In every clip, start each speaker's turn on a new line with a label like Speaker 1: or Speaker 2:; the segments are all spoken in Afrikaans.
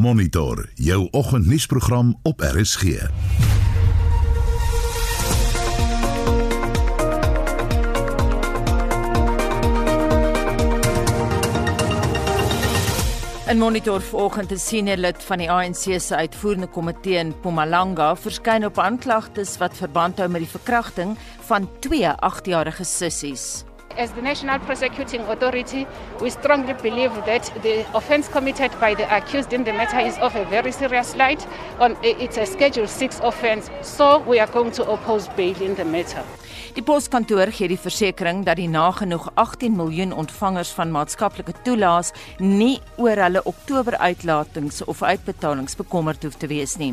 Speaker 1: Monitor jou oggendnuusprogram op RSG.
Speaker 2: In monitor vanoggend 'n senior lid van die ANC se uitvoerende komitee in Mpumalanga verskyn op aanklagtes wat verband hou met die verkrachting van twee 8-jarige sissies.
Speaker 3: As the National Prosecuting Authority, we strongly believe that the offence committed by the accused in the matter is of a very serious light. It's a Schedule 6 offence, so we are going to oppose bail in the matter.
Speaker 2: Die poskantoor gee die versekering dat die nagenoeg 18 miljoen ontvangers van maatskaplike toelaas nie oor hulle Oktober uitlatings of uitbetalings bekommerd hoef te wees nie.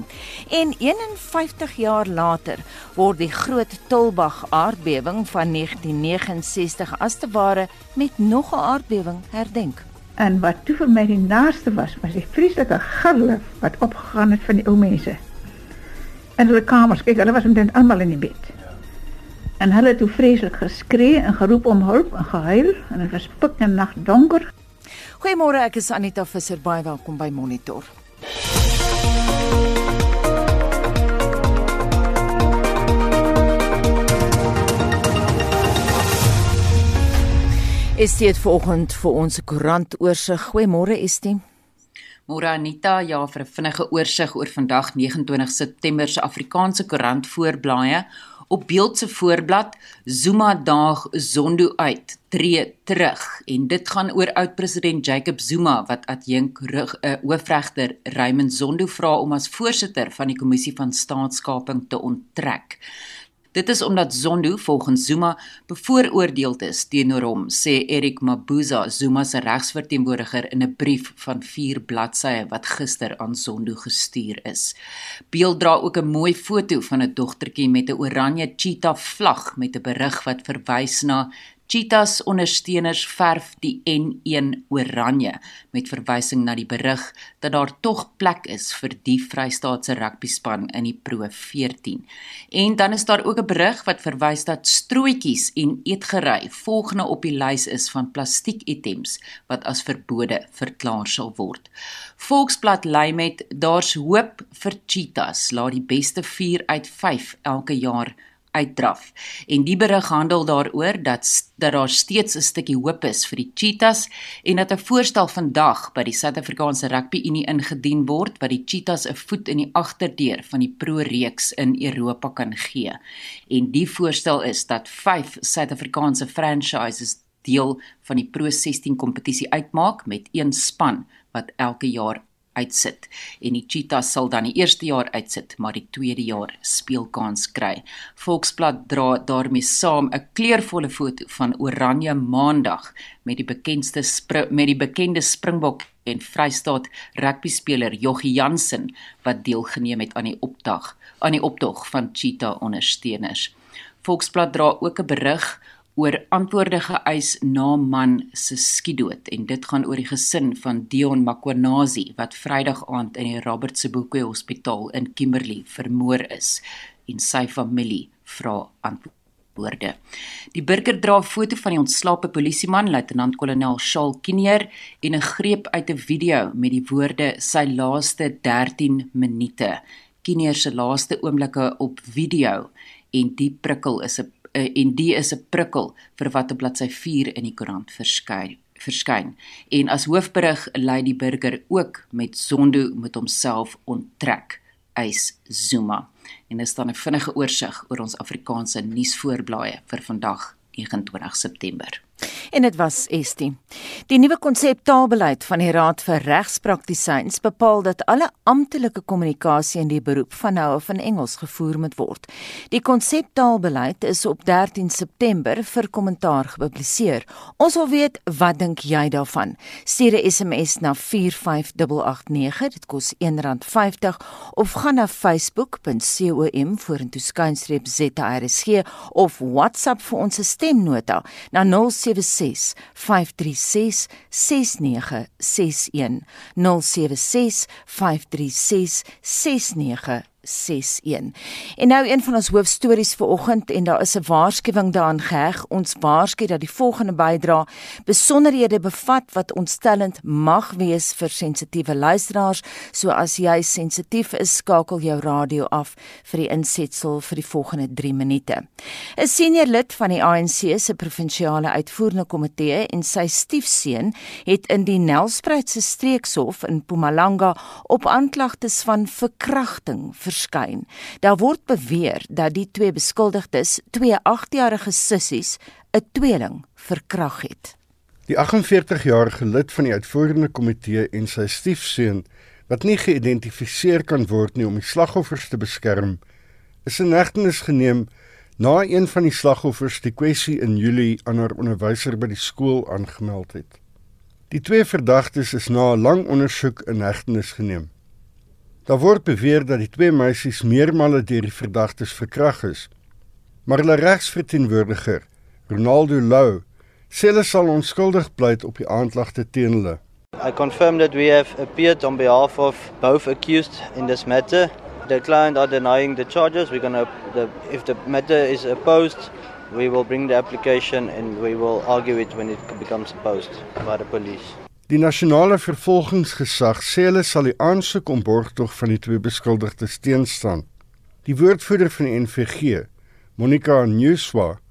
Speaker 2: En 51 jaar later word die groot Tulbag aardbewing van 1969 as te ware met nog 'n aardbewing herdenk.
Speaker 4: En wat toe vir my die naaste was, was die vreeslike gille wat opgegaan het van die ou mense. In hulle kamers, kyk, hulle was omtrent almal in die bed. En hulle het toe vreeslik geskree en geroep om hulp en gehuil en dit was pik en nag donker.
Speaker 2: Goeiemôre, ek is Anita Visser, baie welkom by Monitor. Is dit vanoggend vir ons koerant oorsig? Goeiemôre Estie.
Speaker 5: Môre Anita, ja vir 'n vinnige oorsig oor vandag 29 September se Afrikaanse koerant voorblaaie. Op beeld se voorblad Zuma daag Zondo uit, tree terug en dit gaan oor oud-president Jacob Zuma wat adjunk uh, hoofregter Raymond Zondo vra om as voorsitter van die kommissie van staatskaping te onttrek. Dit is omdat Zondo volgens Zuma bevooroordeeld is teenoor hom, sê Erik Mabuza, Zuma se regsverteenwoordiger in 'n brief van 4 bladsye wat gister aan Zondo gestuur is. Beeld dra ook 'n mooi foto van 'n dogtertjie met 'n oranje cheetah vlag met 'n berig wat verwys na Cheetahs ondersteuners verf die N1 oranje met verwysing na die berig dat daar tog plek is vir die Vrystaatse rugbyspan in die Pro 14. En dan is daar ook 'n berig wat verwys dat strootjies en eetgery volgende op die lys is van plastiekitems wat as verbode verklaar sal word. Volksblad lei met daar's hoop vir cheetahs, laat die beste 4 uit 5 elke jaar uitdraf. En die berig handel daaroor dat dat daar steeds 'n stukkie hoop is vir die Cheetahs en dat 'n voorstel vandag by die Suid-Afrikaanse Rugby Unie ingedien word wat die Cheetahs 'n voet in die agterdeur van die pro reeks in Europa kan gee. En die voorstel is dat 5 Suid-Afrikaanse franchises deel van die Pro 16 kompetisie uitmaak met een span wat elke jaar uitsit en die Cheetahs sal dan die eerste jaar uitsit, maar die tweede jaar speelkans kry. Volksblad dra daarmee saam 'n kleurvolle foto van Oranje Maandag met die bekendste met die bekende Springbok en Vrystaat rugby speler Joggie Jansen wat deelgeneem het aan die optog aan die optog van Cheetah ondersteuners. Volksblad dra ook 'n berig oor antwoorde geëis na man se skietdood en dit gaan oor die gesin van Dion Makwanasi wat Vrydag aand in die Robert Sebokwe Hospitaal in Kimberley vermoor is en sy familie vra antwoorde. Die burger dra 'n foto van die ontslape polisieman luitenant-kolonel Shaal Kinier en 'n greep uit 'n video met die woorde sy laaste 13 minute. Kinier se laaste oomblikke op video en die prikkel is 'n en die is 'n prikkel vir wat op bladsy 4 in die koerant verskyn verskyn. En as hoofberig lei die burger ook met Zondo met homself onttrek eis Zuma. En dis dan 'n vinnige oorsig oor ons Afrikaanse nuusvoorblaaie vir vandag 29 September
Speaker 2: En dit was Estie. Die nuwe konsep taalbeleid van die Raad vir Regspraktisyns bepaal dat alle amptelike kommunikasie in die beroep van nou af in Engels gevoer moet word. Die konsep taalbeleid is op 13 September vir kommentaar gepubliseer. Ons wil weet, wat dink jy daarvan? Stuur 'n SMS na 45889, dit kos R1.50 of gaan na facebook.com vorentoe skynstreep ZRSG of WhatsApp vir ons stemnota na 0 0765366961 07653666961 061. En nou een van ons hoofstories vir oggend en daar is 'n waarskuwing daarin geheg. Ons waarsku dat die volgende bydra besonderhede bevat wat ontstellend mag wees vir sensitiewe luisteraars. So as jy sensitief is, skakel jou radio af vir die insetsel vir die volgende 3 minute. 'n Senior lid van die ANC se provinsiale uitvoerende komitee en sy stiefseun het in die Nelspruitse streekshof in Mpumalanga op aanklagtes van verkrachting verskyn. Daar word beweer dat die twee beskuldigdes, twee 8-jarige sissies, 'n tweeling verkrag het.
Speaker 6: Die 48-jarige lid van die uitvoerende komitee en sy stiefseun, wat nie geïdentifiseer kan word nie om die slagoffers te beskerm, is in hegtenis geneem na een van die slagoffers die kwessie in Julie aan haar onderwyser by die skool aangemeld het. Die twee verdagtes is na 'n lang ondersoek in hegtenis geneem. Daar word beweer dat die twee meisies meermale deur die verdagtes verkragt is. Maar hulle regsverteenwoordiger, Ronaldo Lou, sê hulle sal onskuldig pleit op die aanklagte teen hulle.
Speaker 7: I confirm that we have appeared on behalf of both accused in this matter. The client are denying the charges. We're going to the if the matter is opposed, we will bring the application and we will argue it when it becomes opposed by the police.
Speaker 6: Die nasionale vervolgingsgesag sê hulle sal die aansoek om borgtog van die twee beskuldigdes teenstaan. Die woordvoerder van die NVG, Monica Newswa,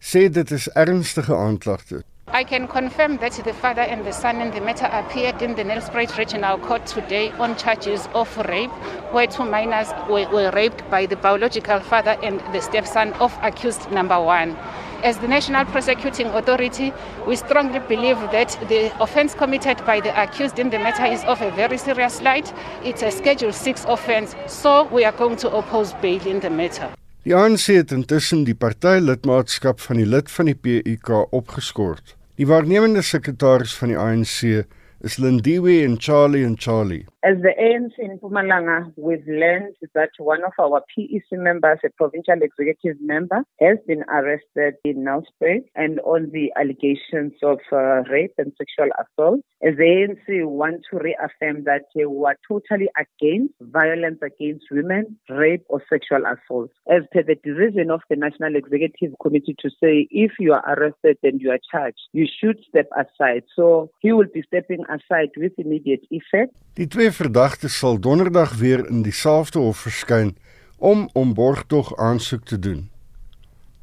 Speaker 6: sê dit is ernstige aanklagte.
Speaker 3: I can confirm that the father and the son in the matter appeared in the Nelspruit Regional Court today on charges of rape, where two minors were, were raped by the biological father and the stepson of accused number one. As the National Prosecuting Authority, we strongly believe that the offence committed by the accused in the matter is of a very serious light. It's a Schedule 6 offence, so we are going to oppose bail in the matter.
Speaker 6: Die ANC het intussen die partylidmaatskap van die lid van die PUK opgeskort. Die waarnemende sekretaris van die ANC is Lindiwe and Charlie and Charlie.
Speaker 8: As the ANC in Pumalanga, we've learned that one of our PEC members, a provincial executive member, has been arrested in Nelspruit and on the allegations of uh, rape and sexual assault. As the ANC want to reaffirm that uh, we are totally against violence against women, rape or sexual assault. As per the decision of the National Executive Committee to say if you are arrested and you are charged, you should step aside. So he will be stepping aside with immediate effect.
Speaker 6: Die twee verdagtes sal donderdag weer in dieselfde hof verskyn om om borgtog aansoek te doen.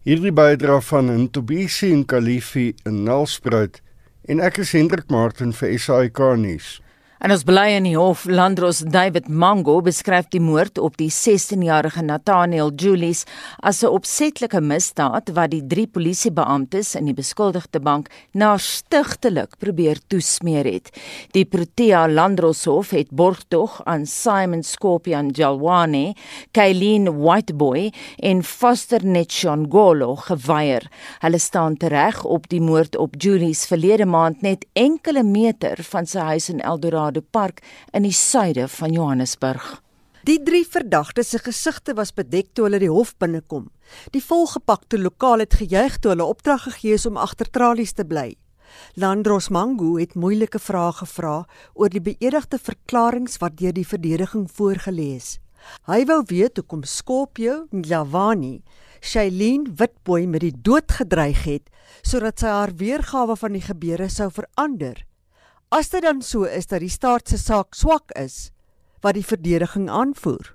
Speaker 6: Hierdie bydra van Ntobisi en Kalifi in Nelspruit en ek is Hendrik Martin vir SAK nuus.
Speaker 2: En ons bly in die hof Landros David Mango beskryf die moord op die 16-jarige Nathaniel Julius as 'n opsetlike misdaad wat die drie polisiebeamptes in die beskuldigde bank na stigtelik probeer toesmeer het. Die Protea Landros Hof het borgtog aan Simon Scorpion Jalwane, Kaileen Whiteboy en Foster Netshongolo geweier. Hulle staan tereg op die moord op Julius verlede maand net enkele meter van sy huis in Eldorado Eldorado Park in die suide van Johannesburg.
Speaker 9: Die drie verdagtes se gesigte was bedek toe hulle die hof binnekom. Die volgepakte lokaal het gejuig toe hulle opdrag gegee is om agter tralies te bly. Landros Mangu het moeilike vrae gevra oor die beëdigde verklaringe wat deur die verdediging voorgeles. Hy wou weet hoekom Skopje Njavani Shailene Witboy met die dood gedreig het sodat sy haar weergawe van die gebeure sou verander. As dit dan so is dat die staat se saak swak is wat die verdediging aanvoer.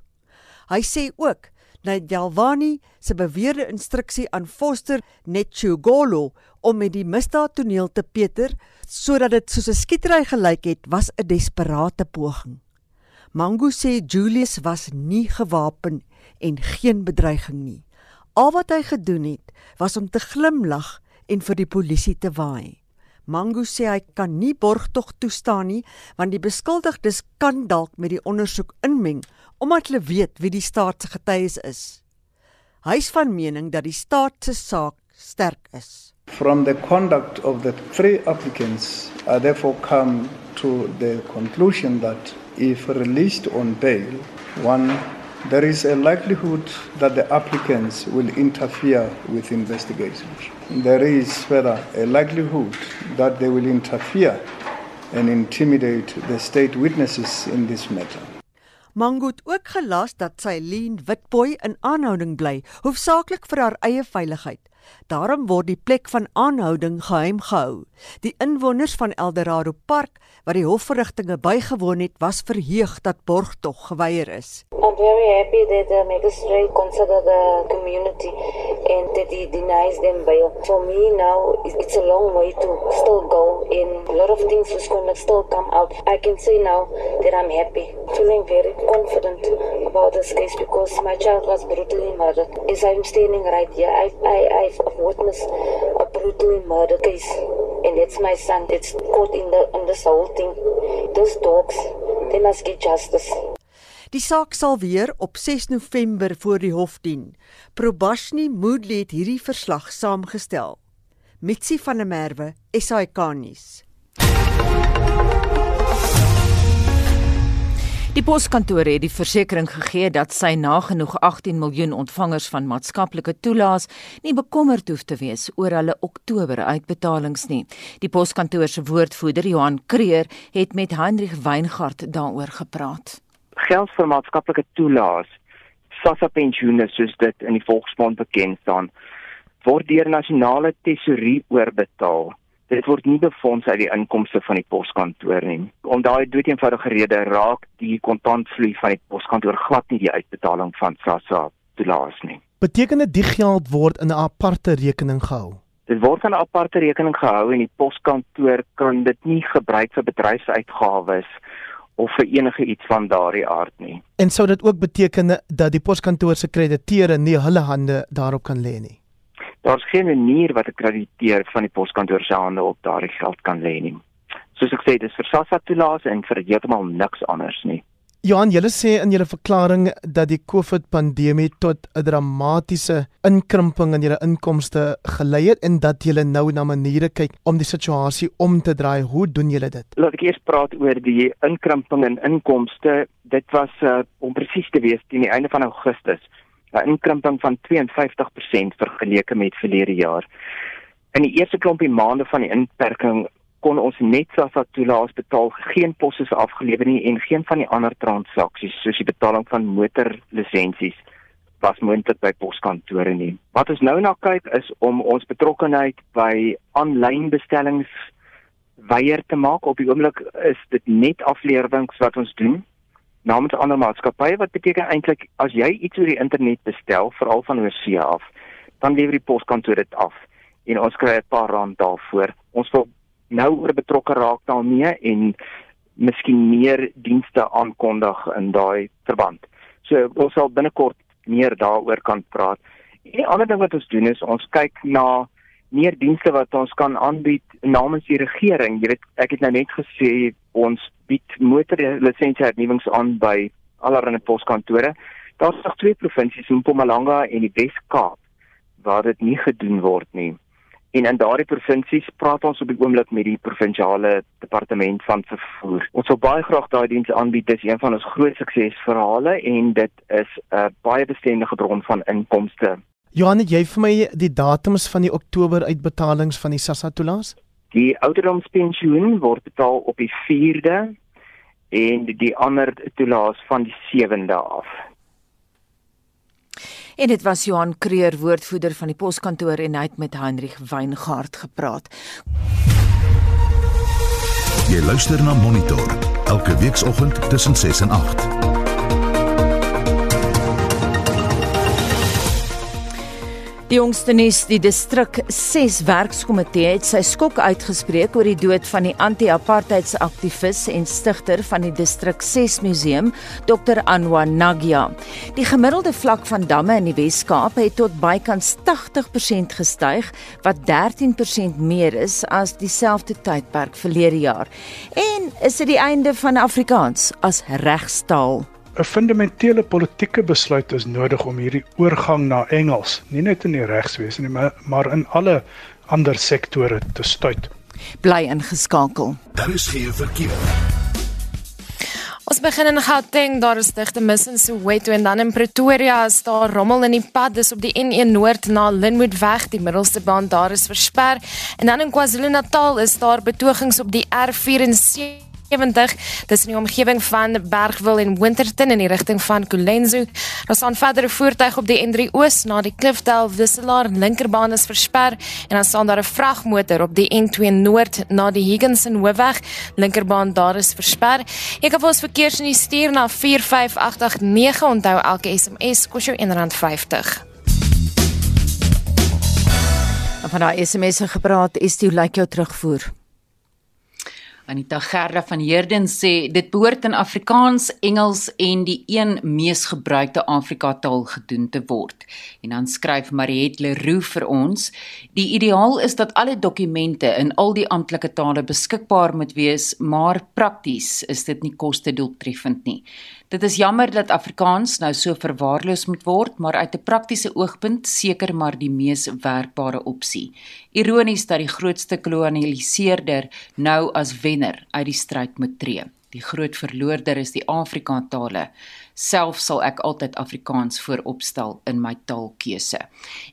Speaker 9: Hy sê ook dat Jalwani se beweerde instruksie aan Foster Netchugolo om met die misdaadtoneel te peter sodat dit soos 'n skietery gelyk het, was 'n desperate poging. Mangu sê Julius was nie gewapen en geen bedreiging nie. Al wat hy gedoen het, was om te glimlag en vir die polisie te waai. Mangu sê hy kan nie borgtog toestaan nie want die beskuldigdes kan dalk met die ondersoek inmeng omdat hulle weet wie die staat se getuies is. Hy's van mening dat die staat se saak sterk is.
Speaker 10: From the conduct of the three applicants, I therefore come to the conclusion that if released on bail, one there is a likelihood that the applicants will interfere with investigations. There is further a likelihood that they will interfere and intimidate the state witnesses in this matter.
Speaker 9: Mango het ook gelas dat sy Leen Witboy in aanhouding bly, hoofsaaklik vir haar eie veiligheid. Daarom word die plek van aanhouding geheim gehou. Die inwoners van Eldorado Park wat die hofverrigtinge bygewoon het, was verheug dat borgtog geweier is.
Speaker 11: I'm very happy that the magistrate considered the community and that he denies them bail. For me now, it's a long way to still go and a lot of things is going to still come out. I can say now that I'm happy, feeling very confident about this case because my child was brutally murdered. As I'm standing right here, I, I, I've witnessed a brutally murdered case and it's my son that's caught in, the, in this whole thing. Those dogs, they must get justice.
Speaker 9: Die saak sal weer op 6 November voor die hof dien. Probashni Moodley het hierdie verslag saamgestel. Mitsi van der Merwe, SAK nuus.
Speaker 2: Die poskantoor het die versekering gegee dat sy nagenoeg 18 miljoen ontvangers van maatskaplike toelaas nie bekommerd hoef te wees oor hulle Oktober uitbetalings nie. Die poskantoor se woordvoerder Johan Kreer het met Hendrik Weingart daaroor gepraat.
Speaker 12: Geld vir maatskaplike toelaas, SASSA pensioene soos dit in die Volksmond bekend staan, word deur nasionale tesourie oorbetaal dit word nie befonds uit die inkomste van die poskantoor nie. Om daai doeteenvoudige rede raak die kontantvloei van die poskantoor glad nie die uitbetaling van SASSA toelaas nie.
Speaker 13: Beteken dit die geld word in 'n aparte rekening gehou?
Speaker 12: Dit word in 'n aparte rekening gehou en die poskantoor kan dit nie gebruik vir bedryfsuitgawes of vir enige iets van daardie aard nie.
Speaker 13: En sou dit ook beteken dat die poskantoor se krediteure nie hulle hande daarop kan lê nie?
Speaker 12: daar's geen manier wat 'n krediteer van die poskantoor se hande op daardie geld kan lê nie. Soos ek sê, dis vir SASSA toelaas en vir heeltemal niks anders nie.
Speaker 13: Johan, julle sê in julle verklaring dat die COVID-pandemie tot 'n dramatiese inkrimping in julle inkomste gelei het en dat julle nou na maniere kyk om die situasie om te draai. Hoe doen julle dit?
Speaker 12: Laat ek eers praat oor die inkrimping in inkomste. Dit was uh, om presies te wees teen die einde van Augustus 'n inkrimping van 52% vergeleke met verlede jaar. In die eerste klompie maande van die inperking kon ons net SASSA toelaas betaal, geen posse afgelewer nie en geen van die ander transaksies soos die betaling van motorlisensies was moontlik by poskantore nie. Wat ons nou na kyk is om ons betrokkeheid by aanlyn bestellings weier te maak. Op die oomblik is dit net afleerings wat ons doen namens ander maatskappye wat beteken eintlik as jy iets oor die internet bestel veral van oorsee af dan lewer die poskantoor dit af en ons kry 'n paar rand daarvoor ons wil nou oor betrokke raak daarmee en miskien meer dienste aankondig in daai verband so ons sal binnekort meer daaroor kan praat en die ander ding wat ons doen is ons kyk na meer dienste wat ons kan aanbied namens die regering. Jy weet, ek het nou net gesê ons bied motorlisensie hernuwings aan by allerlei poskantore. Daar's nog twee provinsies, Mpumalanga en die Wes-Kaap, waar dit nie gedoen word nie. En in daardie provinsies praat ons op die oomblik met die provinsiale departement van vervoer. Ons wil baie graag daai diens aanbied. Dit is een van ons groot suksesverhale en dit is 'n baie bestendige bron van inkomste
Speaker 13: Johan, jy vir my die datums van die Oktober uitbetalings van die SASSA toelaas?
Speaker 12: Die ouderdomspensioen word betaal op die 4de en die ander toelaas van die 7de af.
Speaker 2: En dit was Johan Kreer, woordvoerder van die poskantoor en hy het met Heinrich Weingart gepraat.
Speaker 1: Jy luister na Monitor elke weekoggend tussen 6 en 8.
Speaker 2: Die jongste nuus, die distrik 6 werkskomitee het sy skok uitgespreek oor die dood van die anti-apartheidsaktivis en stigter van die distrik 6 museum, Dr. Anwar Nagia. Die gemiddelde vlak van damme in die Wes-Kaap het tot bykans 80% gestyg, wat 13% meer is as dieselfde tydperk verlede jaar. En is dit die einde van Afrikaans as regstaal?
Speaker 14: 'n fundamentele politieke besluit is nodig om hierdie oorgang na Engels, nie net in die regswese nie, maar, maar in alle ander sektore te stuit.
Speaker 2: Bly ingeskakel.
Speaker 1: Daar is geen verkeer.
Speaker 15: Ons begin in Gauteng, daar is digte mis in Soweto en dan in Pretoria is daar rommel in die pad, dis op die N1 Noord na Lynnwood weg, die middelste baan daar is versper en dan in KwaZulu-Natal is daar betogings op die R74 70 tussen die omgewing van Bergwil en Winterton in die rigting van Kulenzo. Daar staan verdere voertuig op die N3 Oos na die Klifdal wisselaar linkerbaan is versper en dan staan daar 'n vragmotor op die N2 Noord na die Higginson Hoofweg linkerbaan daar is versper. Ek kan vir ons verkeers in die stuur na 45889 onthou elke SMS kos jou R1.50.
Speaker 2: Van daai SMS'e gepraat, is dit hoe lyk jou terugvoer?
Speaker 5: Anita Gerda van Heerden sê dit behoort in Afrikaans, Engels en die een mees gebruikte Afrika taal gedoen te word. En dan skryf Mariet Leroux vir ons: Die ideaal is dat alle dokumente in al die amptelike tale beskikbaar moet wees, maar prakties is dit nie kostedoeltreffend nie. Dit is jammer dat Afrikaans nou so verwaarloos moet word, maar uit 'n praktiese oogpunt seker maar die mees werkbare opsie. Ironies dat die grootste kolonialiseerder nou as wenner uit die stryd moet tree. Die groot verloorder is die Afrikaantale. Self sal ek altyd Afrikaans vooropstel in my taalkeuse.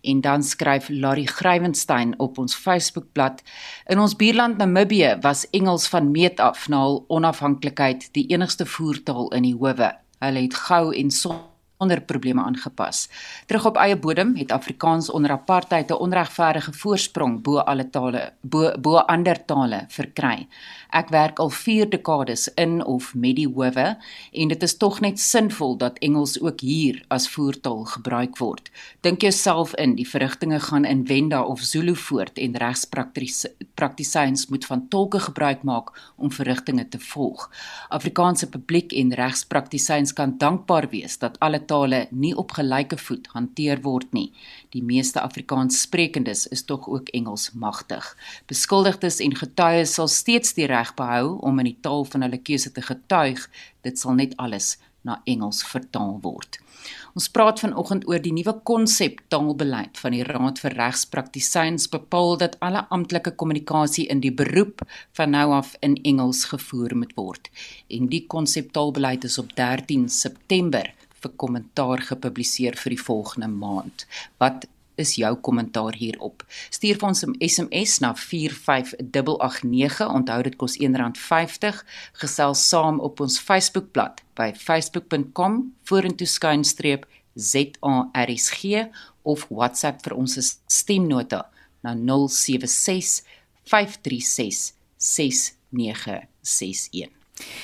Speaker 5: En dan skryf Larry Grywenstein op ons Facebookblad: In ons buurland Namibië was Engels van meet af na hul onafhanklikheid die enigste voertaal in die howe. Hulle het gou en sonder probleme aangepas. Terug op eie bodem het Afrikaans onder apartheid 'n onregverdige voorsprong bo alle tale bo bo ander tale verkry. Ek werk al 4 dekades in of met die howe en dit is tog net sinvol dat Engels ook hier as voertaal gebruik word. Dink jouself in, die verrigtinge gaan in Wenda of Zulu voort en regspraktisyns moet van tolke gebruik maak om verrigtinge te volg. Afrikaanse publiek en regspraktisyns kan dankbaar wees dat alle tale nie op gelyke voet hanteer word nie. Die meeste Afrikaanssprekendes is tog ook Engels magtig. Beskuldigdes en getuies sal steeds die reg behou om in die taal van hulle keuse te getuig, dit sal net alles na Engels vertaal word. Ons praat vanoggend oor die nuwe konsep taalbeleid van die Raad vir Regspraktisyns bepaal dat alle amptelike kommunikasie in die beroep van nou af in Engels gevoer moet word. En die konsep taalbeleid is op 13 September vir kommentaar gepubliseer vir die volgende maand. Wat is jou kommentaar hierop. Stuur vir ons 'n SMS na 45889. Onthou dit kos R1.50. Gesels saam op ons Facebookblad by facebook.com vorentoeskynstreep ZARSG of WhatsApp vir ons stemnota na 076 536 6961.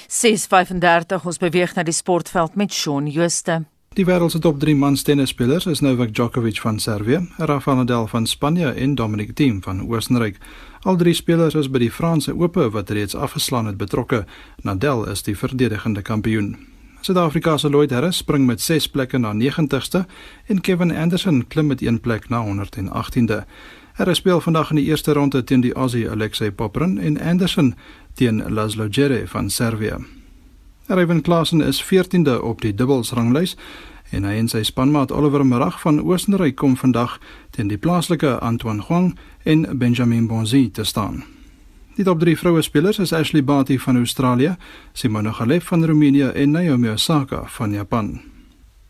Speaker 2: 6:35 ons beweeg na die sportveld met Shaun Jooste.
Speaker 16: Die wêreld se top 3 mans tennisspelers is Novak Djokovic van Servië, Rafael Nadal van Spanje en Dominic Thiem van Oostenryk. Al drie spelers is by die Franse Ope wat reeds afgeslaan het betrokke. Nadal is die verdedigende kampioen. Suid-Afrika se Lloyd Harris spring met 6 plekke na 90ste en Kevin Anderson klim met 1 plek na 118de. Harris speel vandag in die eerste ronde teen die Aussie Alexei Poprin en Anderson teen Laszlo Djere van Servië. Ryan Klassen is 14de op die dubbelsranglys en hy en sy spanmaat Oliver Marag van Oostenryk kom vandag teen die plaaslike Antoine Huang en Benjamin Bonzi te staan. Die top 3 vroue spelers is Ashley Barty van Australië, Simona Halep van Roemenië en Naomi Osaka van Japan.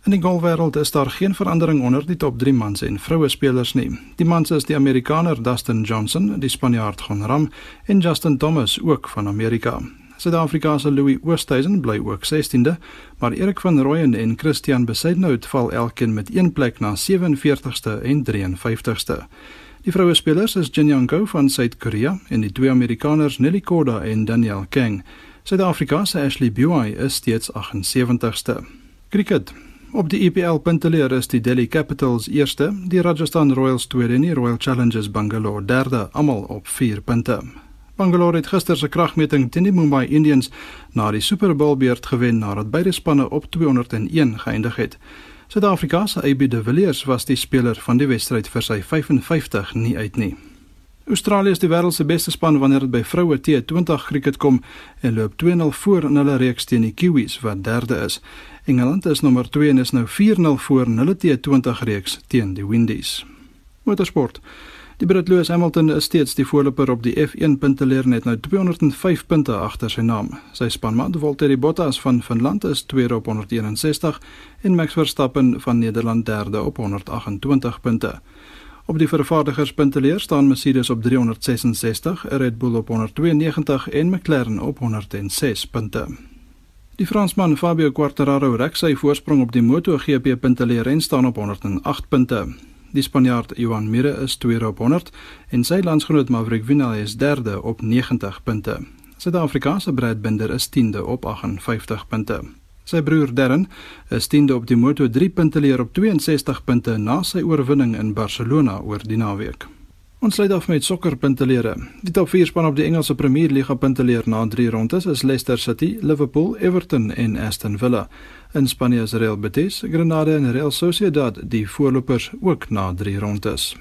Speaker 16: In die golfwêreld is daar geen verandering onder die top 3 mans en vroue spelers nie. Die mans is die Amerikaner Dustin Johnson, die Spanjaard Jon Ram en Justin Thomas ook van Amerika. Suid-Afrika se Louis Oosthuizen bly ook 16de, maar Erik van Rooyen en Christian Besaidnout val elkeen met 1 plek na 47ste en 53ste. Die vroue spelers is Jin Young-ko van Suid-Korea en die twee Amerikaners Nelly Korda en Danielle Kang. Suid-Afrika se Ashley Buy is steeds 78ste. Cricket Op die EPL punteleer is die Delhi Capitals eerste, die Rajasthan Royals tweede en die Royal Challengers Bangalore derde, almal op 4 punte. Bangalore het gister se kragmeting teen die Mumbai Indians na die Super Bowl beurt gewen nadat beide spanne op 201 geëindig het. Suid-Afrika se AB de Villiers was die speler van die wedstryd vir sy 55 nie uit nie. Australië is die wêreld se beste span wanneer dit by vroue T20 cricket kom en loop 2-0 voor in hulle reeks teen die Kiwis wat derde is. Engeland is nommer 2 en is nou 4-0 voor in hulle T20 reeks teen die Windies. Motorsport Die Brit Lewis Hamilton is steeds die voorloper op die F1 punteleer net nou 205 punte agter sy naam. Sy spanmaat Valtteri Bottas van Finland is tweede op 161 en Max Verstappen van Nederland derde op 128 punte. Op die vervaardigerspunteleer staan Mercedes op 366, Red Bull op 192 en McLaren op 106 punte. Die Fransman Fabio Quartararo rek sy voorsprong op die MotoGP punteleer en staan op 108 punte. Die Spanjaard Joan Mir is tweede op 100 en sy landsgenoot Maverick Vinales is derde op 90 punte. Suid-Afrikaanse Brad Binder is 10de op 58 punte. Sy broer Darren is 10de op die Moto3 punteleer op 62 punte na sy oorwinning in Barcelona oor die naweek. Ons sluit af met sokkerpuntelere. Die top 4 span op die Engelse Premier Liga punteleer na 3 rondes is Leicester City, Liverpool, Everton en Aston Villa. In Spanje is Real Betis, Granada en Real Sociedad die voorlopers ook na 3 rondes.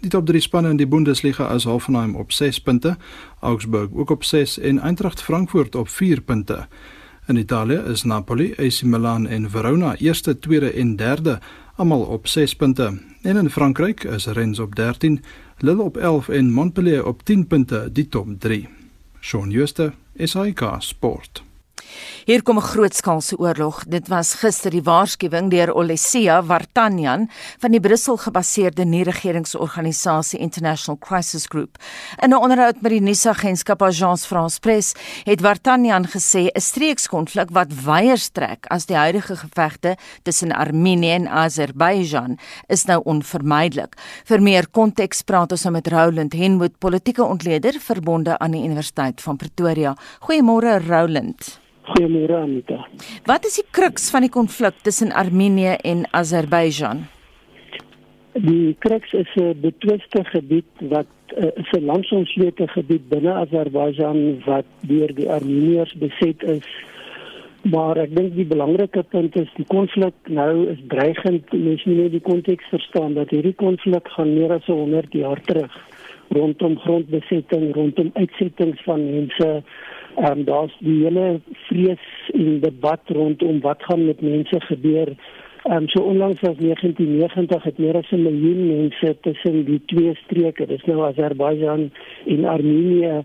Speaker 16: Die top 3 spanne in die Bundesliga is Hoffenheim op 6 punte, Augsburg ook op 6 en Eintracht Frankfurt op 4 punte. In Italië is Napoli, AC Milan en Verona eerste, tweede en derde, almal op 6 punte. En in Frankryk is Rennes op 13, Lille op 11 en Montpellier op 10 punte die top 3. Shaun Schuster, SAK Sport.
Speaker 2: Hier kom 'n grootskaalse oorlog. Dit was gister die waarskuwing deur Olesia Vartanyan van die Brussel gebaseerde nie-regeringsorganisasie International Crisis Group. In 'n onderhoud met die nuusagentskap Agence France-Presse het Vartanyan gesê 'n streekskonflik wat weier strek as die huidige gevegte tussen Armenië en Azerbeijan is nou onvermydelik. Vir meer konteks praat ons nou met Roland Henwood, politieke ontleder verbonde aan die Universiteit van Pretoria. Goeiemôre Roland.
Speaker 17: Goeiemôre Anita.
Speaker 2: Wat is die kruks van die konflik tussen Armenië en Azerbeijan?
Speaker 17: Die kruks is 'n betwiste gebied wat uh, is 'n landsomsleute gebied binne Azerbeijan wat deur die Armeniërs beset is. Maar ek dink die belangrike punt is die konflik nou is dreigend. Mens moet net die konteks verstaan dat hierdie konflik gaan meer as 100 jaar terug rondom grondbesetting, rondom uitsettings van mense Ehm um, daar's die hele vrees en debat rondom wat gaan met mense gebeur. Ehm um, so onlangs as 1990 het meer as 'n miljoen mense tussen die twee streke, dis nou Azerbeijan en Armenië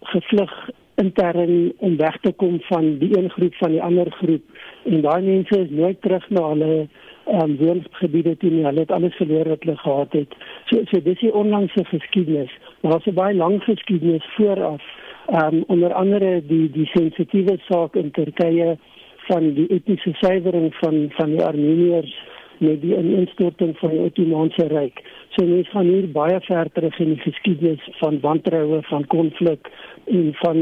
Speaker 17: gevlug intern om weg te kom van die een groep van die ander groep. En daai mense is nooit terug na hulle ehm um, woongebiede toe nie. Hulle het alles verloor wat hulle gehad het. So so dis die onlangse geskiedenis. Maar daar's 'n baie lang geskiedenis vooraf um, onder andere die die sensitiewe saak in Turkye van die etniese suiwering van van die Armeniërs met die ineenstorting van die Ottomaanse Ryk. So mense gaan hier baie ver terug in die geskiedenis van wantroue, van konflik en van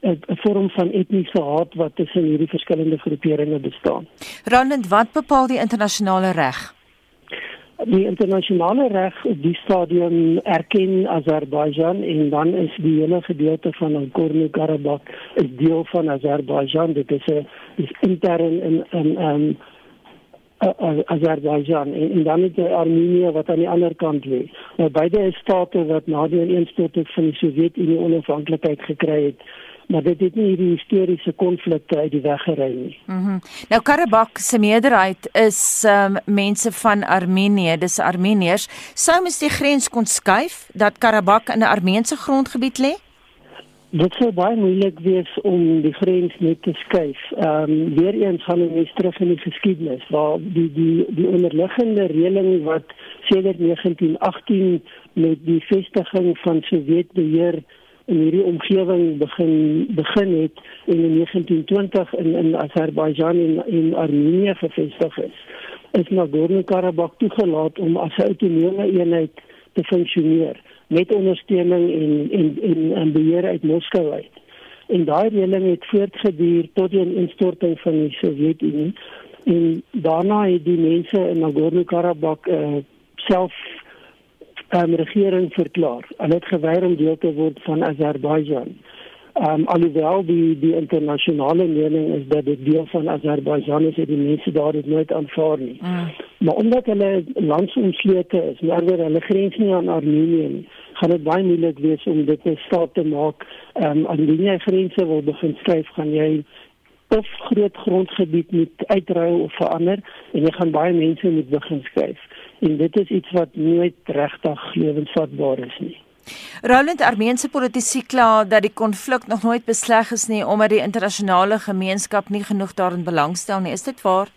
Speaker 17: 'n vorm van etniese haat wat tussen hierdie verskillende groeperinge bestaan.
Speaker 2: Roland, wat bepaal die internasionale reg?
Speaker 17: Die internasionale reg op die stadium erken Azerbeijan en dan is die hele gedeelte van Nagorno-Karabakh is deel van Azerbeijan dit is 'n intern in in um Azerbeijan en, en dan het Armenië wat aan die ander kant lê. Nou beide is state wat na die ineenstorting van die Sowjetunie onafhanklikheid gekry het maar dit het nie hierdie historiese konflikte uit die weg gery nie.
Speaker 2: Mhm. Mm nou Karabakh se meerderheid is um, mense van Armenië, dis Armeniërs. Sou mens die grens kon skuif dat Karabakh in 'n Armeense grondgebied lê?
Speaker 17: Dit sou baie moeilik wees om die grens net te skuif. Ehm um, weer eens gaan ons terug in die geskiedenis waar die die die onderliggende reëling wat sedert 1918 met die vestiging van Sowjetbeheer in hierdie omgewing begin begin het en in 1920 in in Azerbeijan en in Armenië gevestig is. Is Nagorno-Karabakh toegelaat om as 'n autonome eenheid te funksioneer met ondersteuning en en en, en beheer uit Moskou uit. En daai reëling het voortgeduur tot die instorting van die Sowjetunie en daarna het die mense in Nagorno-Karabakh uh, self um, regering verklaar. Hulle het geweier om deel te word van Azerbeijan. Um alhoewel die die internasionale mening is dat dit deel van Azerbeijan is, het die mense daar dit nooit aanvaar nie. Mm. Maar omdat hulle landsomsleute is, maar hulle grens nie aan Armenië nie, gaan dit baie moeilik wees om dit 'n staat te maak. Um Armenië grense wil begin skryf gaan jy of groot grondgebied moet uitruil of verander en jy gaan baie mense moet begin skryf en dit is iets wat nooit regtig lewensvatbaar is nie.
Speaker 2: Roland Armeense politici kla dat die konflik nog nooit besleg is nie omdat die internasionale gemeenskap nie genoeg daarin belangstel nie. Is dit waar?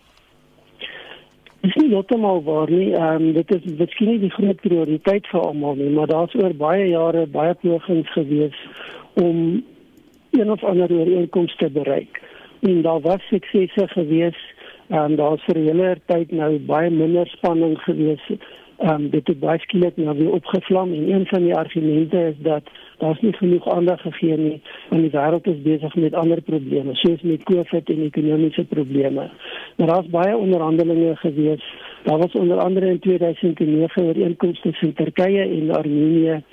Speaker 17: Dis nie heeltemal waar nie. Ehm um, dit is miskien nie die groot prioriteit vir almal nie, maar daar's oor baie jare baie pogings gewees om een of ander ooreenkoms te bereik. En daar was suksese en daar's vir 'n hele tyd nou baie minder spanning gewees. Ehm dit het baie skielik nou weer opgevlam en een van die argumente is dat daar's nie genoeg aandag gegee nie en die wêreld is besig met ander probleme soos met COVID en ekonomiese probleme. Maar daar's baie onderhandelinge gewees. Daar was onder andere in 2009 ooreenkomste tussen Turkye en Armenië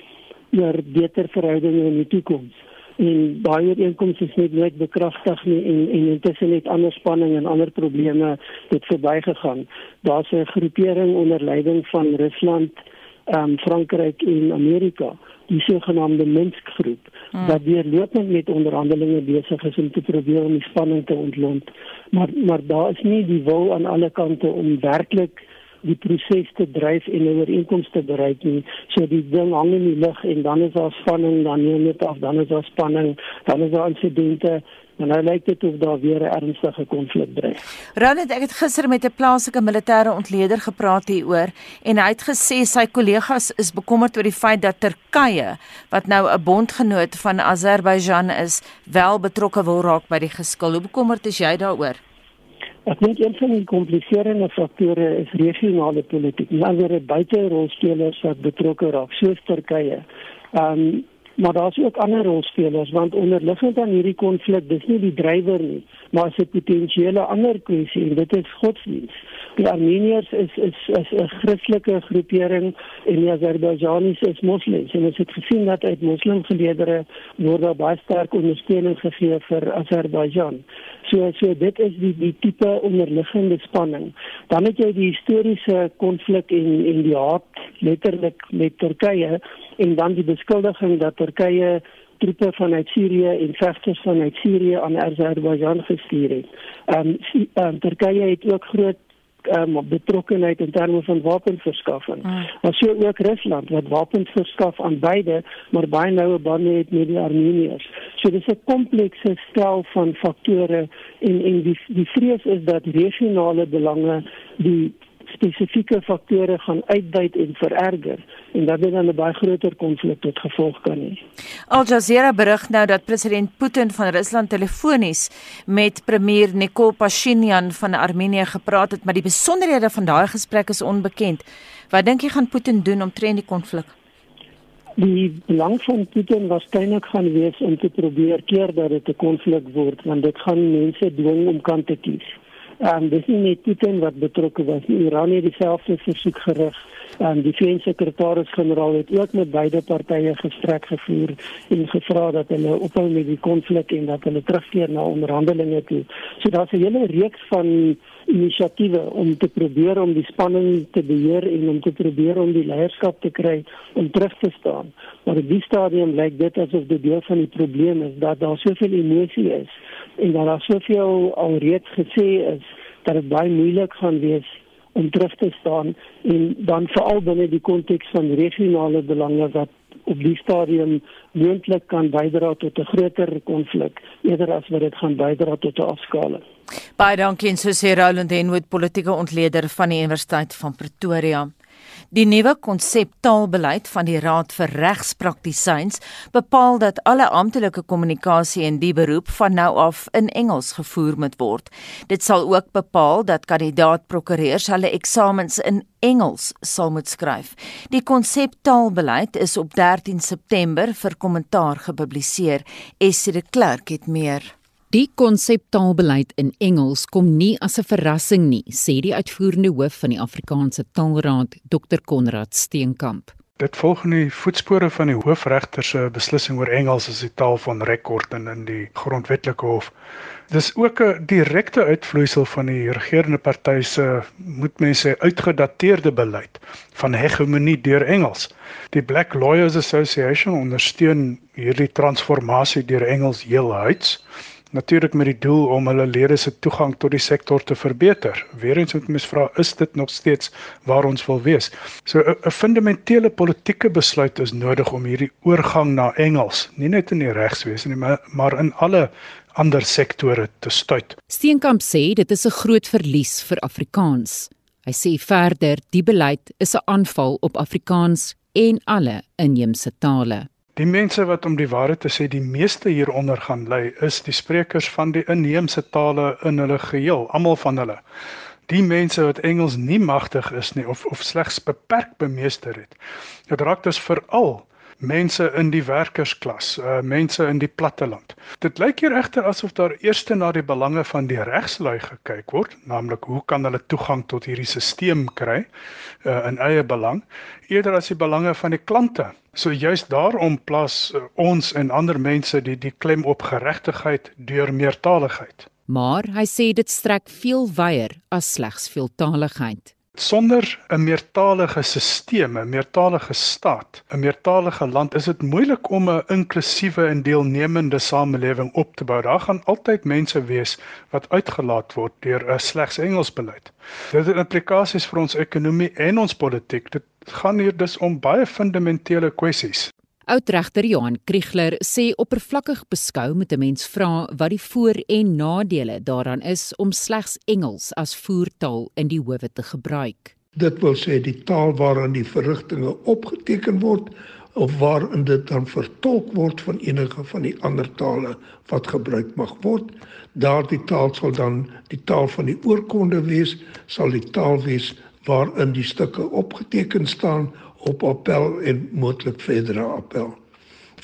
Speaker 17: oor beter verhoudinge in die toekoms en baie inkomste is net nooit bekragtig nie en en intussen het ander spanning en ander probleme dit verbygegaan. Daar's 'n groepering onder leiding van Rusland, ehm um, Frankryk en Amerika, die sogenaamde Minsk groep hmm. wat weer lopend met onderhandelinge besig is om te probeer om die spanning te ontlont. Maar maar daar is nie die wil aan alle kante om werklik die proses te dryf en 'n ooreenkoms te bereik nie. So die ding hang in die lug en dan is daar spanning, dan neem dit af, dan is daar spanning, dan is daar insidente en nou lyk dit of daar weer 'n ernstige konflik dreig.
Speaker 2: Ronald, ek het gister met 'n plaaslike militêre ontleder gepraat hieroor en hy het gesê sy kollegas is bekommerd oor die feit dat Turkye, wat nou 'n bondgenoot van Azerbeidjan is, wel betrokke wil raak by die geskil. Hoe bekommerd is jy daaroor?
Speaker 17: Ek dink een van die kompliserende faktore is regionale politiek. Nie alweer buite rolspelers wat betrokke raak, soos Turkye. Ehm um, maar daar's ook ander rolspelers want onderliggend aan hierdie konflik, dis nie die drywer nie, maar 'n potensiële ander kwessie en dit is godsdienst. Die Armeniërs is is is 'n Christelike groepering en die Azerbaijanis is moslems. En ons het gesien dat uit moslimgeleedere word daar baie sterk ondersteuning gegee vir Azerbaijan. So so dit is die die tipe onderliggende spanning. Dan het jy die historiese konflik en en die haat letterlik met Turkye en dan die beskuldiging dat Turkye troepe vanuit Sirië en vegters vanuit Sirië aan Azerbaijan gestuur het. Ehm um, um, Turkye het ook groot um, betrokkenheid in terme van wapenverskaffing. Mm. Maar so ook Rusland wat wapens verskaf aan beide, maar baie noue bande het met die Armeniërs. So dis 'n komplekse stel van faktore en en die die vrees is dat regionale belange die spesifieke faktore gaan uitbuit en vererger en dat dit dan 'n baie groter konflik tot gevolg kan hê.
Speaker 2: Al Jazeera berig nou dat president Putin van Rusland telefonies met premier Nikol Pashinyan van Armenië gepraat het, maar die besonderhede van daai gesprek is onbekend. Wat dink jy gaan Putin doen om tren die konflik?
Speaker 17: Die belang van Putin was tydelik gaan wees om te probeer keer dat dit 'n konflik word, want dit gaan mense dwing om kant te kies. Ehm um, dis nie net Putin wat betrokke was. Iran het dieselfde versoek gerig. Ehm um, die VN-sekretaris-generaal het ook met beide partye gesprek gevoer en gevra dat hulle ophou met die konflik en dat hulle terugkeer na onderhandelinge toe. So daar's 'n hele reeks van inisiatiewe om te probeer om die spanning te beheer en om te probeer om die leierskap te kry om terug te staan. Maar op die stadium lyk dit asof dit deel van die probleem is dat daar soveel emosie is en dat daar soveel alreeds gesê is dat dit baie moeilik gaan wees om terug te staan en dan veral binne die konteks van regionale belange wat op die stadium moontlik kan bydra tot 'n groter konflik eerder as wat dit gaan bydra tot 'n afskaling.
Speaker 2: Baie dankie en so sê Roland Henwood, politieke ontleder van die Universiteit van Pretoria. Die nuwe konsep taalbeleid van die Raad vir Regspraktisyns bepaal dat alle amptelike kommunikasie in die beroep van nou af in Engels gevoer moet word. Dit sal ook bepaal dat kandidaat-prokureurs hulle eksamens in Engels sal moet skryf. Die konsep taalbeleid is op 13 September vir kommentaar gepubliseer. Essie de Klerk het meer.
Speaker 18: Die konseptaalbeleid in Engels kom nie as 'n verrassing nie, sê die uitvoerende hoof van die Afrikaanse Taalraad, Dr Konrad Steenkamp.
Speaker 14: Dit volg in die voetspore van die hoofregter se beslissing oor Engels as die taal van rekord in in die grondwetlike hof. Dis ook 'n direkte uitvloeisel van die regerende party se moet mense uitgedateerde beleid van hegemonie deur Engels. Die Black Lawyers Association ondersteun hierdie transformasie deur Engels heelhuids natuurlik met die doel om hulle lede se toegang tot die sektor te verbeter. Weerens moet mens vra, is dit nog steeds waar ons wil wees? So 'n fundamentele politieke besluit is nodig om hierdie oorgang na Engels, nie net in die regswese nie, maar, maar in alle ander sektore te stuit.
Speaker 18: Steenkamp sê dit is 'n groot verlies vir Afrikaans.
Speaker 5: Hy sê verder die beleid is 'n aanval op Afrikaans en alle inheemse tale.
Speaker 14: Die mense wat om die waarheid te sê die meeste hieronder gaan lê, is die sprekers van die inheemse tale in hulle geheel, almal van hulle. Die mense wat Engels nie magtig is nie of of slegs beperk bemeester het. Dit raak dus veral mense in die werkersklas, uh, mense in die platteland. Dit lyk hier egter asof daar eers na die belange van die regslui gekyk word, naamlik hoe kan hulle toegang tot hierdie stelsel kry uh, in eie belang, eerder as die belange van die klante. So juist daarom plaas uh, ons en ander mense die die klem op geregtigheid deur meertaligheid.
Speaker 5: Maar hy sê dit strek veel wyer as slegs veeltaligheid.
Speaker 14: Sonder 'n meertalige stelsel, 'n meertalige staat, 'n meertalige land, is dit moeilik om 'n inklusiewe en deelnemende samelewing op te bou. Daar gaan altyd mense wees wat uitgelaat word deur 'n slegs Engels beleid. Dit het implikasies vir ons ekonomie en ons politiek. Dit gaan hier dus om baie fundamentele kwessies.
Speaker 5: Oudregter Johan Kriegler sê oppervlakkig beskou moet 'n mens vra wat die voor- en nadele daaraan is om slegs Engels as voertaal in die howe te gebruik.
Speaker 19: Dit wil sê die taal waarin die verrigtinge opgeteken word of waarin dit dan vertolk word van enige van die ander tale wat gebruik mag word. Daardie taal sal dan die taal van die oorkonde wees, sal die taal wees waarin die stukke opgeteken staan op appel en moontlik verdere appel.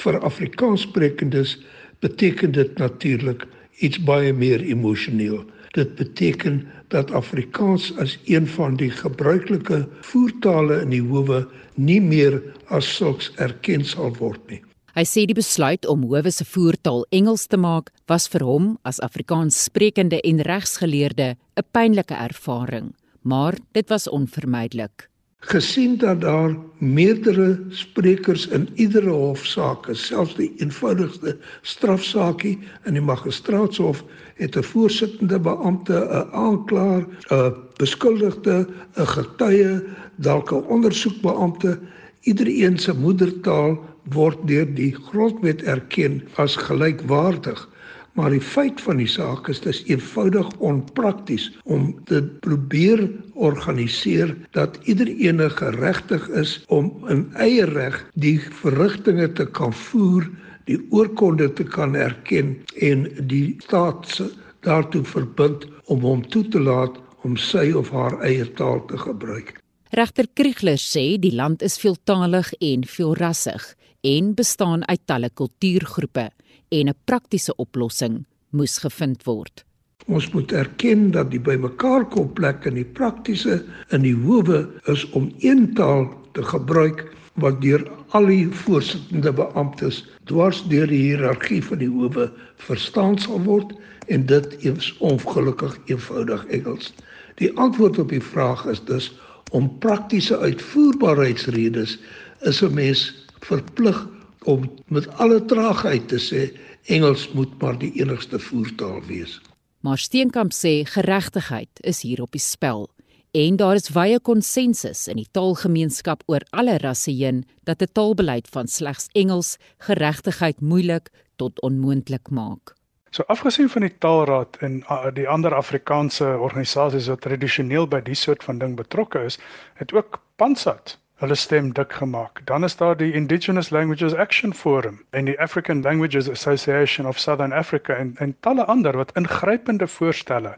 Speaker 19: Vir Afrikaanssprekendes beteken dit natuurlik iets baie meer emosioneel. Dit beteken dat Afrikaans as een van die gebruikelike voertale in die howe nie meer as sulks erken sal word nie.
Speaker 5: Hy sê die besluit om howe se voertaal Engels te maak was vir hom as Afrikaanssprekende en regsgeleerde 'n pynlike ervaring, maar dit was onvermydelik
Speaker 19: gesien dat daar meerdere sprekers in iedere hofsaak selfs die eenvoudigste strafsaakie in die magistraatshof het 'n voorsittende beampte, 'n aanklaer, 'n beskuldigde, 'n getuie, dalk 'n ondersoekbeampte, iedereen se moedertaal word deur die grondwet erken as gelykwaardig. Maar die feit van die saak is dis eenvoudig onprakties om te probeer organiseer dat iedereen geregtig is om in eie reg die verrigtinge te kan voer, die oorkonde te kan erken en die staat daartoe verbind om hom toe te laat om sy of haar eie taal te gebruik.
Speaker 5: Regter Kriegler sê die land is veeltalig en veelrassig en bestaan uit talle kultuurgroepe en 'n praktiese oplossing moes gevind word.
Speaker 19: Ons moet erken dat die bymekaar kom plek in die praktiese in die howe is om een taal te gebruik wat deur al die voorsittende beamptes dwars deur die hiërargie van die howe verstaan sal word en dit is ongelukkig eenvoudig Engels. Die antwoord op die vraag is dus om praktiese uitvoerbaarheidsredes is 'n mens verplig om met alle traagheid te sê Engels moet maar die enigste voertaal wees.
Speaker 5: Maar Steenkamp sê geregtigheid is hier op die spel en daar is wye konsensus in die taalgemeenskap oor alle rasse heen dat 'n taalbeleid van slegs Engels geregtigheid moeilik tot onmoontlik maak.
Speaker 14: So afgesien van die Taalraad en uh, die ander Afrikaanse organisasies wat tradisioneel by die soort van ding betrokke is, het ook Pansat hulle stem dik gemaak. Dan is daar die Indigenous Languages Action Forum en die African Languages Association of Southern Africa en en talle ander wat ingrypende voorstelle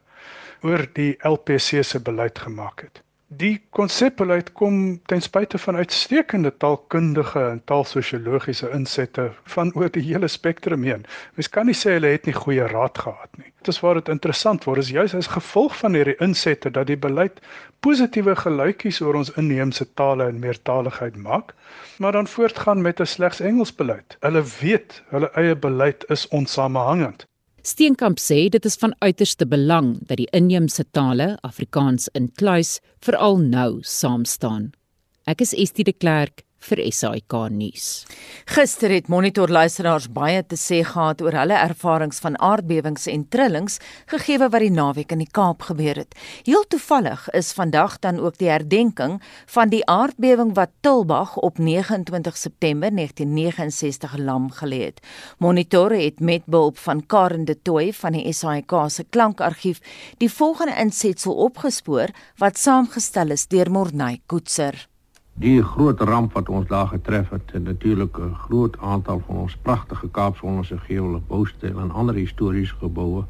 Speaker 14: oor die LPC se beleid gemaak het. Die konsepbeleid kom ten spyte van uitstekende taalkundige en taalsosiologiese insette van oor die hele spektrum heen. Mens kan nie sê hulle het nie goeie raad gehad nie. Dit is waar dit interessant word is juis as gevolg van hierdie insette dat die beleid positiewe geluitjies oor ons inheemse tale en meertaligheid maak, maar dan voortgaan met 'n slegs Engels beleid. Hulle weet hulle eie beleid is onsamehangend.
Speaker 5: Steenkamp sê dit is van uiterste belang dat die inheemse tale, Afrikaans in kluis, veral nou saam staan. Ek is Estie de Klerk
Speaker 18: vir SAK nuus.
Speaker 2: Gister het Monitor luisteraars baie te sê gehad oor hulle ervarings van aardbewings en trillings gegee wat die naweek in die Kaap gebeur het. Heel toevallig is vandag dan ook die herdenking van die aardbewing wat Tilbag op 29 September 1969 lam gelê het. Monitor het met behulp van Karen de Tooy van die SAK se klankargief die volgende insetsel opgespoor wat saamgestel is deur Morney Koetser.
Speaker 20: Die groot ramp wat ons daar getref het, en natuurlik 'n groot aantal van ons pragtige Kaapsonderse geule boustyl en ander historiese geboue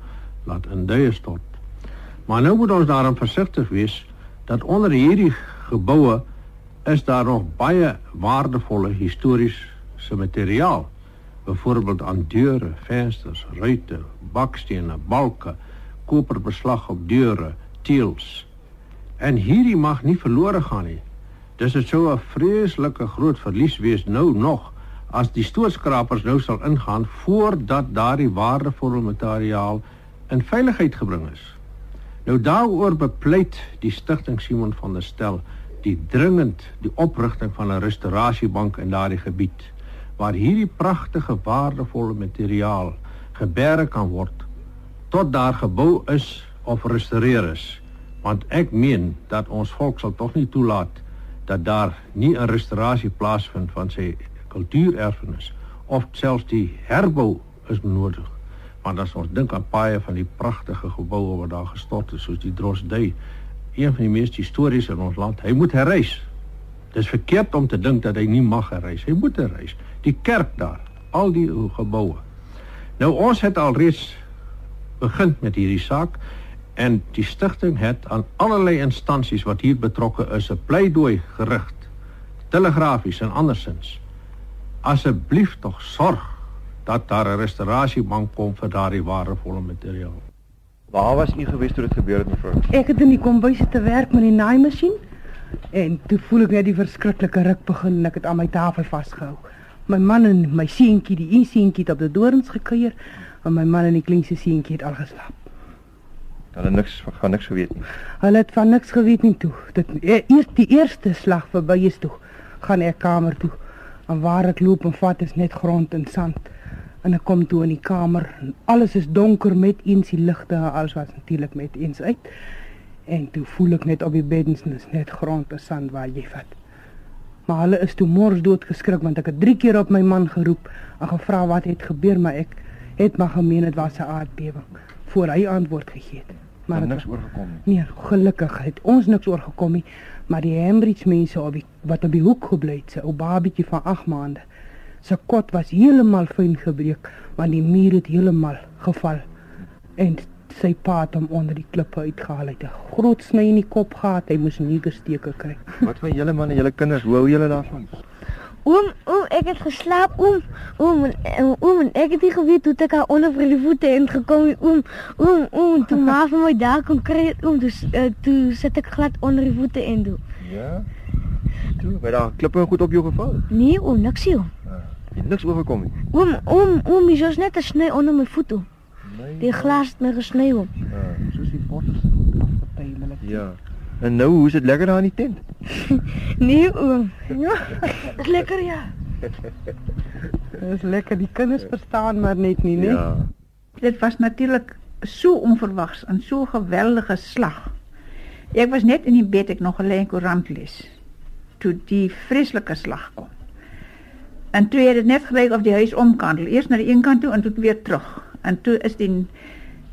Speaker 20: laat in duie stort. Maar nou moet ons daarom versigtig wees dat onder hierdie geboue is daar nog baie waardevolle historiese materiaal. Byvoorbeeld aan deure, vensters, ruitte, bakstene, balke, koperbeslag op deure, teëls. En hierdie mag nie verlore gaan nie. Dis dit sou 'n vreeslike groot verlies wees nou nog as die stootskrapers nou sal ingaan voordat daardie waardevolle materiaal in veiligheid gebring is. Nou daaroor bepleit die stigting Simon van der Stel die dringend die oprigting van 'n restaurasiebank in daardie gebied waar hierdie pragtige waardevolle materiaal geberg kan word tot daar gebou is of gerestoreer is want ek meen dat ons volk sal tog nie toelaat dat daar nie 'n restaurasie plaasvind van sy kultuurerfenis of selfs die herbou is nodig. Want as ons dink aan paaie van die pragtige geboue wat daar gestort is soos die Drosdui, een van die mees historiese in ons land, hy moet herreis. Dit is verkeerd om te dink dat hy nie mag herreis. Hy moet herreis. Die kerk daar, al die geboue. Nou ons het alreeds begin met hierdie saak en die stigting het aan allerlei instansies wat hier betrokke is 'n pleidooi gerig telegrafies en andersins. Asseblief tog sorg dat daar 'n restaurasiebank kom vir daardie waardevolle materiaal.
Speaker 21: Waar was u gewees toe dit gebeur het mevrou
Speaker 22: ek het in die kombuis te werk met die naaimasjien en toe voel ek net die verskriklike ruk begin en ek het aan my tafel vasgehou. My man en my seentjie die een seentjie het op die dorings gekuier en my man en die kleinste seentjie het al geslaap
Speaker 21: Hulle niks gaan niks geweet nie.
Speaker 22: Hulle het van niks geweet nie toe. Dit e, eers die eerste slag verby is toe. Gaan ek kamer toe. En waar ek loop en vat is net grond en sand. En ek kom toe in die kamer en alles is donker met eens die ligte en alles was natuurlik met eens uit. En toe voel ek net op die beddens is net grond en sand waar jy vat. Maar hulle is toe mors dood geskrik want ek het 3 keer op my man geroep en gevra wat het gebeur maar ek het maar gemeen dit was 'n aardbewing voor hy antwoord gegee het
Speaker 21: maar het niks oorgekom nie.
Speaker 22: Nee, gelukkig het ons niks oorgekom nie, maar die Hembridge mense op die, wat op die hoek gebly het, 'n ou babietjie van 8 maande. Sy kot was heeltemal fyn gebreek, want die muur het heeltemal geval. En sy pa het hom onder die klippe uitgehaal uit 'n groot sny in die kop gehad. Hy moes niegersteke kry.
Speaker 21: Wat van julle man en julle kinders? Hoe hou julle daarvan?
Speaker 23: Oom, oom, ek het geslaap, oom. Oom, oom, ek het nie geweet hoe ek haar onder vir die voete in gekom het, oom. Oom, oom, toe maar vir my daar kon kry, oom, toe uh, toe sit ek glad onder die voete in toe.
Speaker 21: Ja. Toe, by daai klippe goed op jou geval?
Speaker 23: Nee, oom, niks nie.
Speaker 21: Ja, jy niks oorgekom nie.
Speaker 23: Oom, oom, oom, jy is net 'n sny onder my voete. Nee. Die glas het my gesny, oom.
Speaker 21: Ja, soos die pottes afgetuimelik. Ja. En nou, hoe is dit lekker daar in die tent?
Speaker 23: nee, oom. Ja. Dis lekker ja.
Speaker 22: Dis lekker. Die kinders verstaan maar net nie, né? Ja.
Speaker 4: Dit was natuurlik so onverwags en so geweldige slag. Ek was net in die bed ek nog 'n lyn koerant lees toe die vreeslike slag kom. En toe het dit net gelyk of die huis omkantel, eers na die een kant toe en toe weer terug. En toe is die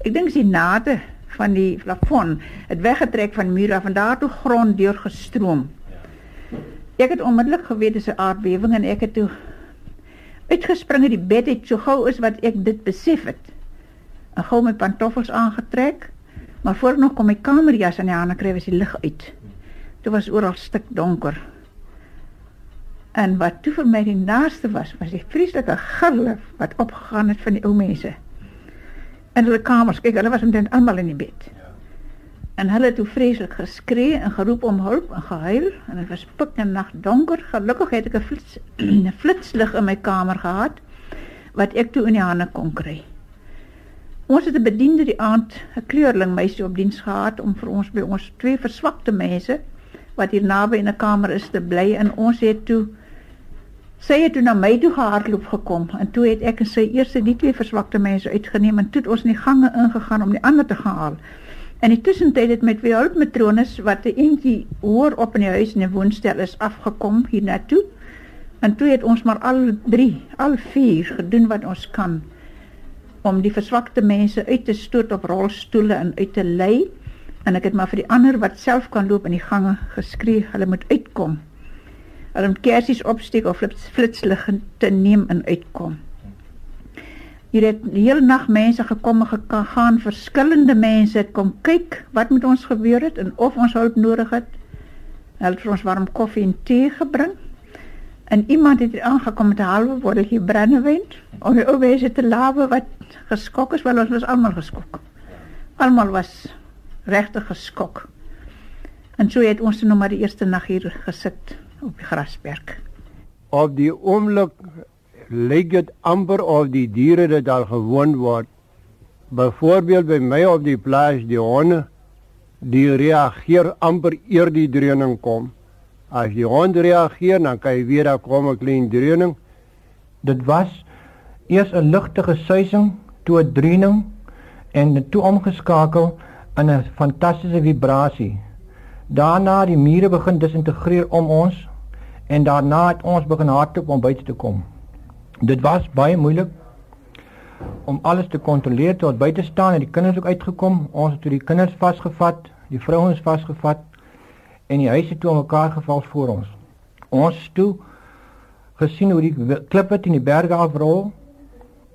Speaker 4: ek dink is die nade van die plafon het weggetrek van die muur af en daartoe grond deur gestroom. Ek het onmiddellik geweet dis 'n aardbewing en ek het toe uitgespring uit die bed het so gou is wat ek dit besef het. En gou my pantoffels aangetrek, maar voor ek nog kom my kamerjas aan die hande kry was die lig uit. Dit was oral stik donker. En wat toe vir my die naaste was, was die vreeslike gille wat opgegaan het van die ou mense in hulle kamers. Kyk, hulle was omtrent almal in die bed. Ja. En hulle het toe vreeslik geskree en geroep om hulp en gehuil en dit was pik en nag donker. Gelukkig het ek 'n flits 'n flitslig in my kamer gehad wat ek toe in die hande kon kry. Ons het 'n bediende die aand, 'n kleurling meisie op diens gehad om vir ons by ons twee verswakte mense wat hier naby in 'n kamer is te bly en ons het toe Sy het toe na my toe gehardloop gekom en toe het ek en sy eers die twee verswakte mense uitgeneem en toe het ons in die gange ingegaan om die ander te gaan haal. In die tussentyd het met twee hulpmatrones wat 'n eentjie hoor op in die huis in 'n woonstel is afgekom hiernatoe. En toe het ons maar al 3, al 4 gedoen wat ons kan om die verswakte mense uit te stoot op rolstoele en uit te lei en ek het maar vir die ander wat self kan loop in die gange geskree hulle moet uitkom. Moet kersies opsteek of flitslig te neem en uitkom. Hier het die hele nag mense gekom en gegaan, verskillende mense het kom kyk wat met ons gebeur het en of ons hulp nodig het. Hulle het ons warm koffie en tee gebring. En iemand het aangekom met 'n halwe botteltjie brandewyn om die ou mense te lawe wat geskok is, wel ons was almal geskok. Almal was regtig geskok. En so het ons nou maar die eerste nag hier gesit op die grasberg.
Speaker 24: Op die oomblik lyk dit amper of die diere dit al gewoon word. Byvoorbeeld by my op die plaas die honde die reageer amper eer die dreuning kom. As die hond reageer dan kan jy weer daar kom 'n klein dreuning.
Speaker 21: Dit was eers 'n ligtige suising, toe 'n dreuning en toe omgeskakel in 'n fantastiese vibrasie. Daarna die mure begin disintegreer om ons en daarna het ons begin hardloop om buite te kom. Dit was baie moeilik om alles te kontroleer tot buite staan en die kinders ook uitgekom. Ons het toe die kinders vasgevat, die vrouens vasgevat en die huise toe mekaar geval voor ons. Ons toe gesien hoe die klippe teen die berge afrol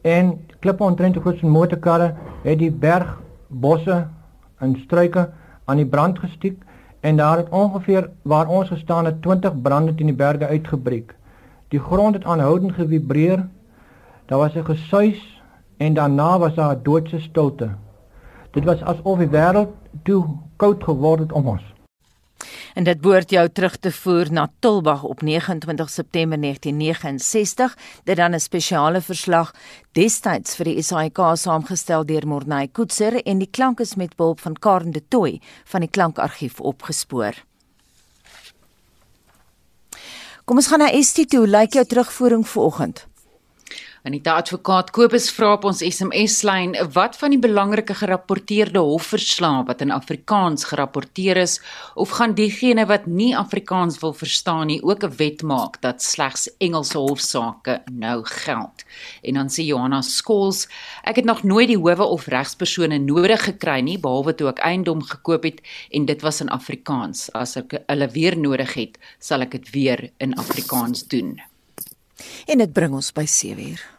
Speaker 21: en klippe ontrent te groot so motorkarre het die berg bosse en struike aan die brand gestiek en daar het ongeveer waar ons gestaan het 20 brande teen die berge uitgebreek. Die grond het aanhoudend gevibreer. Daar was 'n gesuis en daarna was daar 'n doodse stilte. Dit was asof die wêreld toe koud geword het om ons.
Speaker 2: En dit behoort jou terug te voer na Tulbag op 29 September 1969. Dit dan 'n spesiale verslag destyds vir die SAIK saamgestel deur Morney Koetser en die klank is met behulp van Karen de Tooi van die klankargief opgespoor. Kom ons gaan na Estie toe. Lyk jou terugvoering vanoggend?
Speaker 5: Anita advokaat Kobus vra op ons SMS-lyn wat van die belangrike gerapporteerde hofverslae wat in Afrikaans gerapporteer is of gaan diegene wat nie Afrikaans wil verstaan nie ook 'n wet maak dat slegs Engelse hofsaake nou geld. En dan sê Johanna Skols, ek het nog nooit die howe of regspersone nodig gekry nie behalwe toe ek eiendom gekoop het en dit was in Afrikaans. As ek hulle weer nodig het, sal ek dit weer in Afrikaans doen.
Speaker 2: En dit bring ons by 7uur.